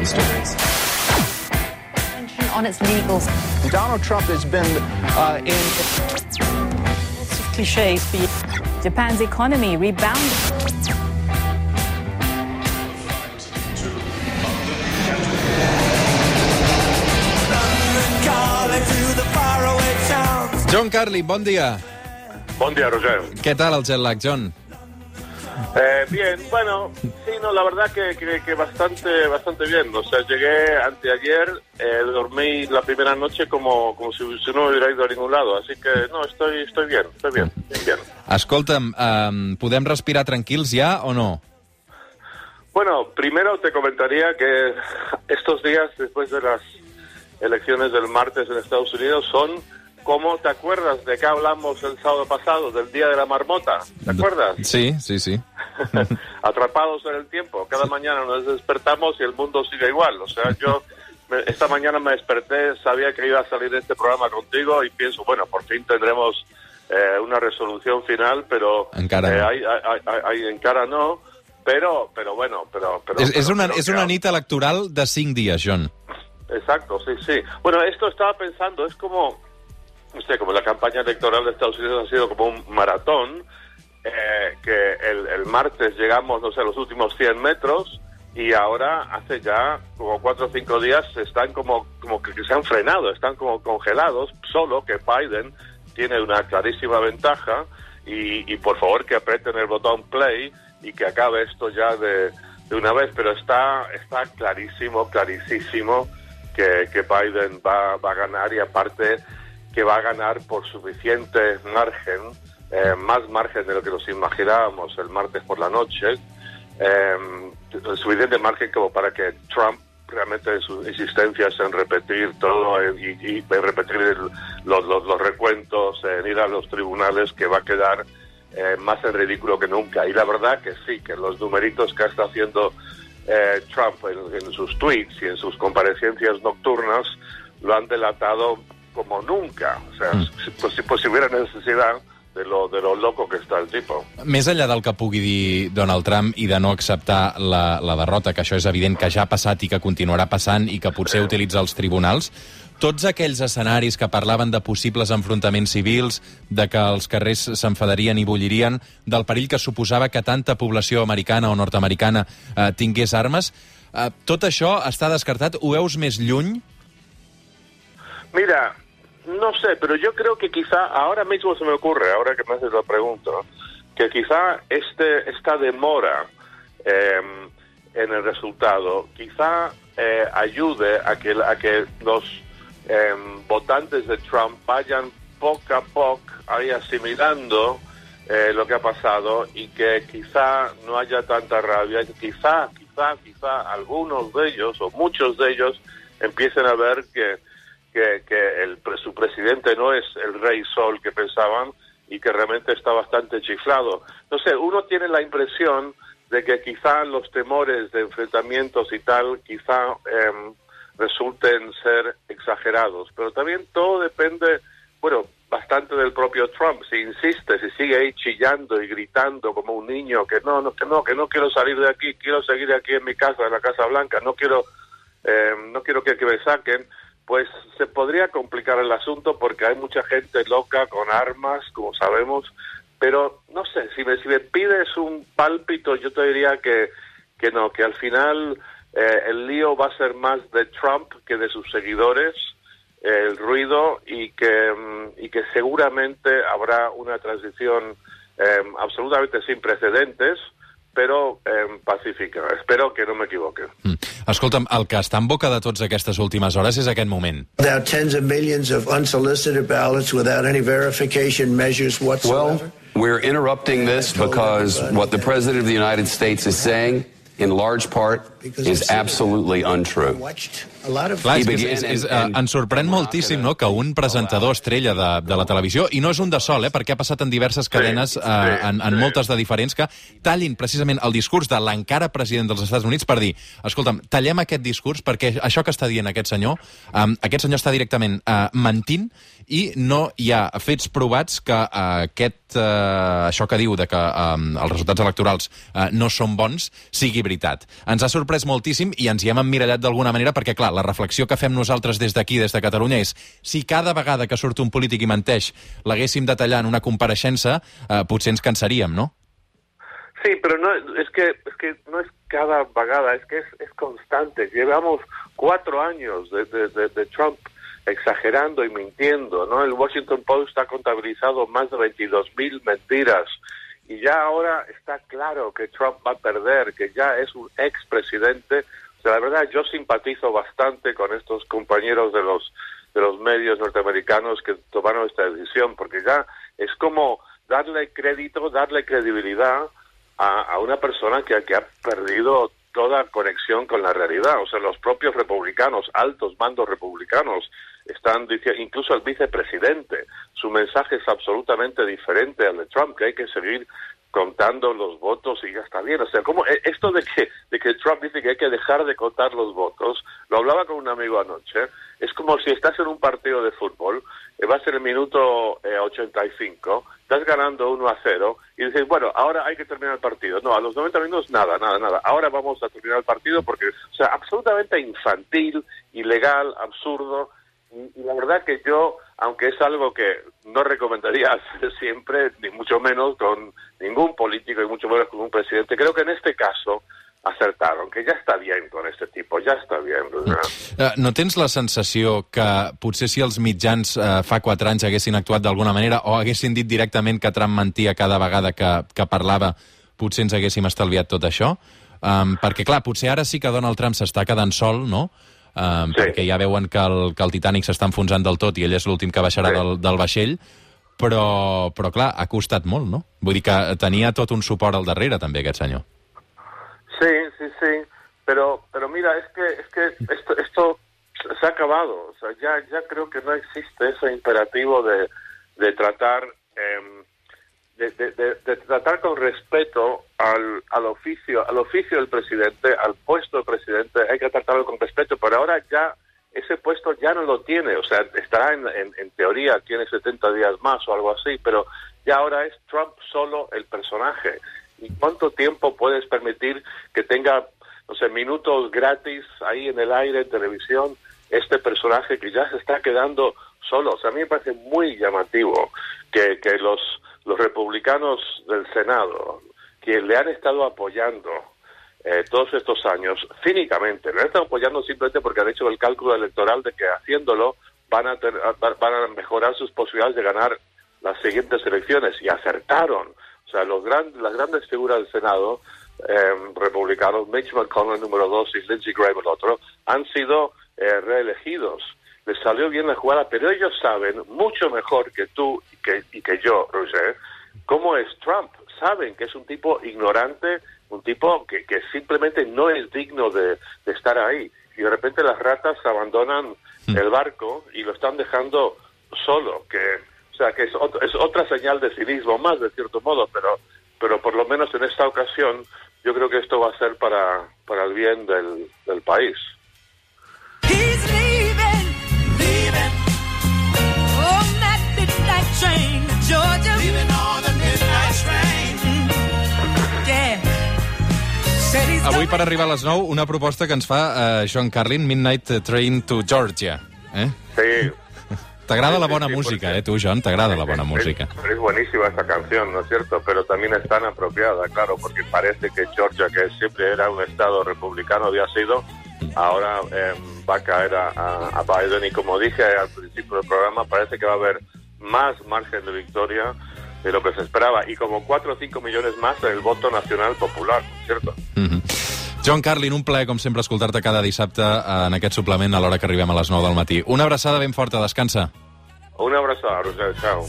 local stories. on its legals. Donald Trump has been uh, in. Lots of cliches. but Japan's economy rebounded. John Carly, bon dia. Bon día, Roger. Què tal el jet lag, John? Eh, bien, bueno, sí, no, la verdad que, que, que bastante bastante bien. O sea, llegué anteayer, eh, dormí la primera noche como, como si, si no hubiera ido a ningún lado. Así que, no, estoy, estoy bien, estoy bien, bien, bien. Escolta'm, um, podem respirar tranquils ja o no? Bueno, primero te comentaría que estos días, después de las elecciones del martes en Estados Unidos, son como, ¿te acuerdas de qué hablamos el sábado pasado, del Día de la Marmota? ¿Te acuerdas? Sí, sí, sí. atrapados en el tiempo. Cada mañana nos despertamos y el mundo sigue igual. O sea, yo esta mañana me desperté, sabía que iba a salir este programa contigo y pienso, bueno, por fin tendremos eh, una resolución final, pero Encara eh, no. hay, hay, hay- hay- encara no. Pero, pero bueno, pero... pero És, és, pero una, creo és una nit electoral de 5 dies, John. Exacto, sí, sí. Bueno, esto estaba pensando, es como, no sé, como la campaña electoral de Estados Unidos ha sido como un maratón, eh, que el, el martes llegamos, no sé, a los últimos 100 metros y ahora hace ya como cuatro o cinco días están como, como que se han frenado, están como congelados, solo que Biden tiene una clarísima ventaja y, y por favor que aprieten el botón play y que acabe esto ya de, de una vez, pero está, está clarísimo, clarísimo que, que Biden va, va a ganar y aparte que va a ganar por suficiente margen, eh, más margen de lo que nos imaginábamos el martes por la noche, eh, suficiente margen como para que Trump realmente sus insistencias en repetir todo eh, y, repetir el- los, los, los recuentos, en ir a los tribunales, que va a quedar eh, más en ridículo que nunca. Y la verdad que sí, que los numeritos que está haciendo eh, Trump en, en sus tweets y en sus comparecencias nocturnas lo han delatado como nunca. O sea, si, pues, si, pues, si hubiera necesidad de lo, de lo loco que está el tipo. Més enllà del que pugui dir Donald Trump i de no acceptar la, la derrota, que això és evident que ja ha passat i que continuarà passant i que potser utilitza els tribunals, tots aquells escenaris que parlaven de possibles enfrontaments civils, de que els carrers s'enfadarien i bullirien, del perill que suposava que tanta població americana o nord-americana eh, tingués armes, eh, tot això està descartat? Ho veus més lluny? Mira, no sé, pero yo creo que quizá ahora mismo se me ocurre, ahora que me haces la pregunta, que quizá este, esta demora eh, en el resultado quizá eh, ayude a que, a que los eh, votantes de Trump vayan poco a poco ahí asimilando eh, lo que ha pasado y que quizá no haya tanta rabia, quizá, quizá, quizá algunos de ellos o muchos de ellos empiecen a ver que, que, que el, su presidente no es el rey sol que pensaban y que realmente está bastante chiflado. No sé, uno tiene la impresión de que quizá los temores de enfrentamientos y tal, quizá em, resulten ser exagerados, pero también todo depende, bueno, bastante del propio Trump. Si insiste, si sigue ahí chillando y gritando como un niño que no, no, que no, que no quiero salir de aquí, quiero seguir aquí en mi casa, en la Casa Blanca, no quiero, eh, no quiero que me saquen, pues se podría complicar el asunto porque hay mucha gente loca con armas, como sabemos, pero no sé, si me, si me pides un pálpito, yo te diría que, que no, que al final eh, el lío va a ser más de Trump que de sus seguidores, el ruido, y que, mm, y que seguramente habrá una transición eh, absolutamente sin precedentes, però eh, pacífica. Espero que no m'equivoque. Mm. Escolta'm, el que està en boca de tots aquestes últimes hores és aquest moment. Without tens of millions of unsolicited ballots, without any verification measures whatsoever? Well, we're interrupting this because what the President of the United States is saying, in large part, is absolutely untrue. Clar, és, és, és, eh, and ens sorprèn moltíssim no, que un presentador estrella de, de la televisió, i no és un de sol, eh, perquè ha passat en diverses cadenes, eh, en, en moltes de diferents, que tallin precisament el discurs de l'encara president dels Estats Units per dir, escolta'm, tallem aquest discurs perquè això que està dient aquest senyor, eh, aquest senyor està directament eh, mentint i no hi ha fets provats que eh, aquest, eh, això que diu de que eh, els resultats electorals eh, no són bons sigui veritat. Ens ha sorprès sorprès moltíssim i ens hi hem emmirallat d'alguna manera perquè, clar, la reflexió que fem nosaltres des d'aquí, des de Catalunya, és si cada vegada que surt un polític i menteix l'haguéssim de tallar en una compareixença, eh, potser ens cansaríem, no? Sí, pero no es que es que no es cada vagada, es que es, es constante. Llevamos cuatro años de, de, de, de, Trump exagerando y mintiendo, ¿no? El Washington Post ha contabilizado más de 22 mil mentiras y ya ahora está claro que Trump va a perder, que ya es un expresidente. O sea, la verdad, yo simpatizo bastante con estos compañeros de los de los medios norteamericanos que tomaron esta decisión, porque ya es como darle crédito, darle credibilidad a, a una persona que, que ha perdido toda conexión con la realidad. O sea, los propios republicanos, altos mandos republicanos, están diciendo, incluso el vicepresidente, su mensaje es absolutamente diferente al de Trump, que hay que seguir contando los votos y ya está bien. O sea, como esto de que, de que Trump dice que hay que dejar de contar los votos, lo hablaba con un amigo anoche, es como si estás en un partido de fútbol, eh, va a el minuto eh, 85, estás ganando 1 a 0 y dices, bueno, ahora hay que terminar el partido. No, a los 90 minutos nada, nada, nada. Ahora vamos a terminar el partido porque, o sea, absolutamente infantil, ilegal, absurdo. Y la verdad que yo, aunque es algo que no recomendaría hacer siempre, ni mucho menos con ningún político y mucho menos con un presidente, creo que en este caso acertaron, que ja està bien con este tipo, ja està bien. Uh, no tens la sensació que potser si els mitjans uh, fa quatre anys haguessin actuat d'alguna manera o haguessin dit directament que Trump mentia cada vegada que, que parlava, potser ens haguéssim estalviat tot això? Um, perquè, clar, potser ara sí que Donald Trump s'està quedant sol, no?, um, sí. perquè ja veuen que el, que el Titanic s'està enfonsant del tot i ell és l'últim que baixarà sí. del, del vaixell, però, però, clar, ha costat molt, no? Vull dir que tenia tot un suport al darrere, també, aquest senyor. Sí, sí, sí, pero, pero mira, es que, es que esto, esto se ha acabado, o sea, ya, ya creo que no existe ese imperativo de, de tratar, eh, de, de, tratar con respeto al, al oficio, al oficio del presidente, al puesto del presidente, hay que tratarlo con respeto, pero ahora ya ese puesto ya no lo tiene, o sea, estará en, en, en teoría, tiene 70 días más o algo así, pero ya ahora es Trump solo el personaje. ¿Y cuánto tiempo puedes permitir que tenga, no sé, minutos gratis ahí en el aire, en televisión, este personaje que ya se está quedando solo? O sea, a mí me parece muy llamativo que, que los, los republicanos del Senado, que le han estado apoyando eh, todos estos años, cínicamente, le han estado apoyando simplemente porque han hecho el cálculo electoral de que haciéndolo van a, tener, van a mejorar sus posibilidades de ganar las siguientes elecciones y acertaron. O sea, los gran, las grandes figuras del Senado, eh, republicanos, Mitch McConnell número dos y Lindsey Graham el otro, han sido eh, reelegidos. Les salió bien la jugada, pero ellos saben mucho mejor que tú que, y que yo, Roger, cómo es Trump. Saben que es un tipo ignorante, un tipo que, que simplemente no es digno de, de, estar ahí. Y de repente las ratas abandonan mm. el barco y lo están dejando solo, que o sea, que es, otro, es otra señal de cinismo más, de cierto modo, pero, pero por lo menos en esta ocasión yo creo que esto va a ser para, para el bien del, del país. Train to Georgia. Leaving on the midnight train. Yeah. Avui, per arribar a les 9, una proposta que ens fa uh, John Carlin, Midnight Train to Georgia. Eh? Sí, Te agrada la buena sí, música, ¿eh? Tú, John, te agrada la buena música. Es, es, buenísima esta canción, ¿no es cierto? Pero también es tan apropiada, claro, porque parece que Georgia, que siempre era un estado republicano, había sido, ahora eh, va a caer a, a, Biden. Y como dije al principio del programa, parece que va a haber más margen de victoria de lo que se esperaba. Y como 4 o 5 millones más en el voto nacional popular, ¿no es cierto? Mm -hmm. John Carlin, un plaer, com sempre, escoltar-te cada dissabte en aquest suplement a l'hora que arribem a les 9 del matí. Una abraçada ben forta, descansa. Una abraçada, Roger, ciao.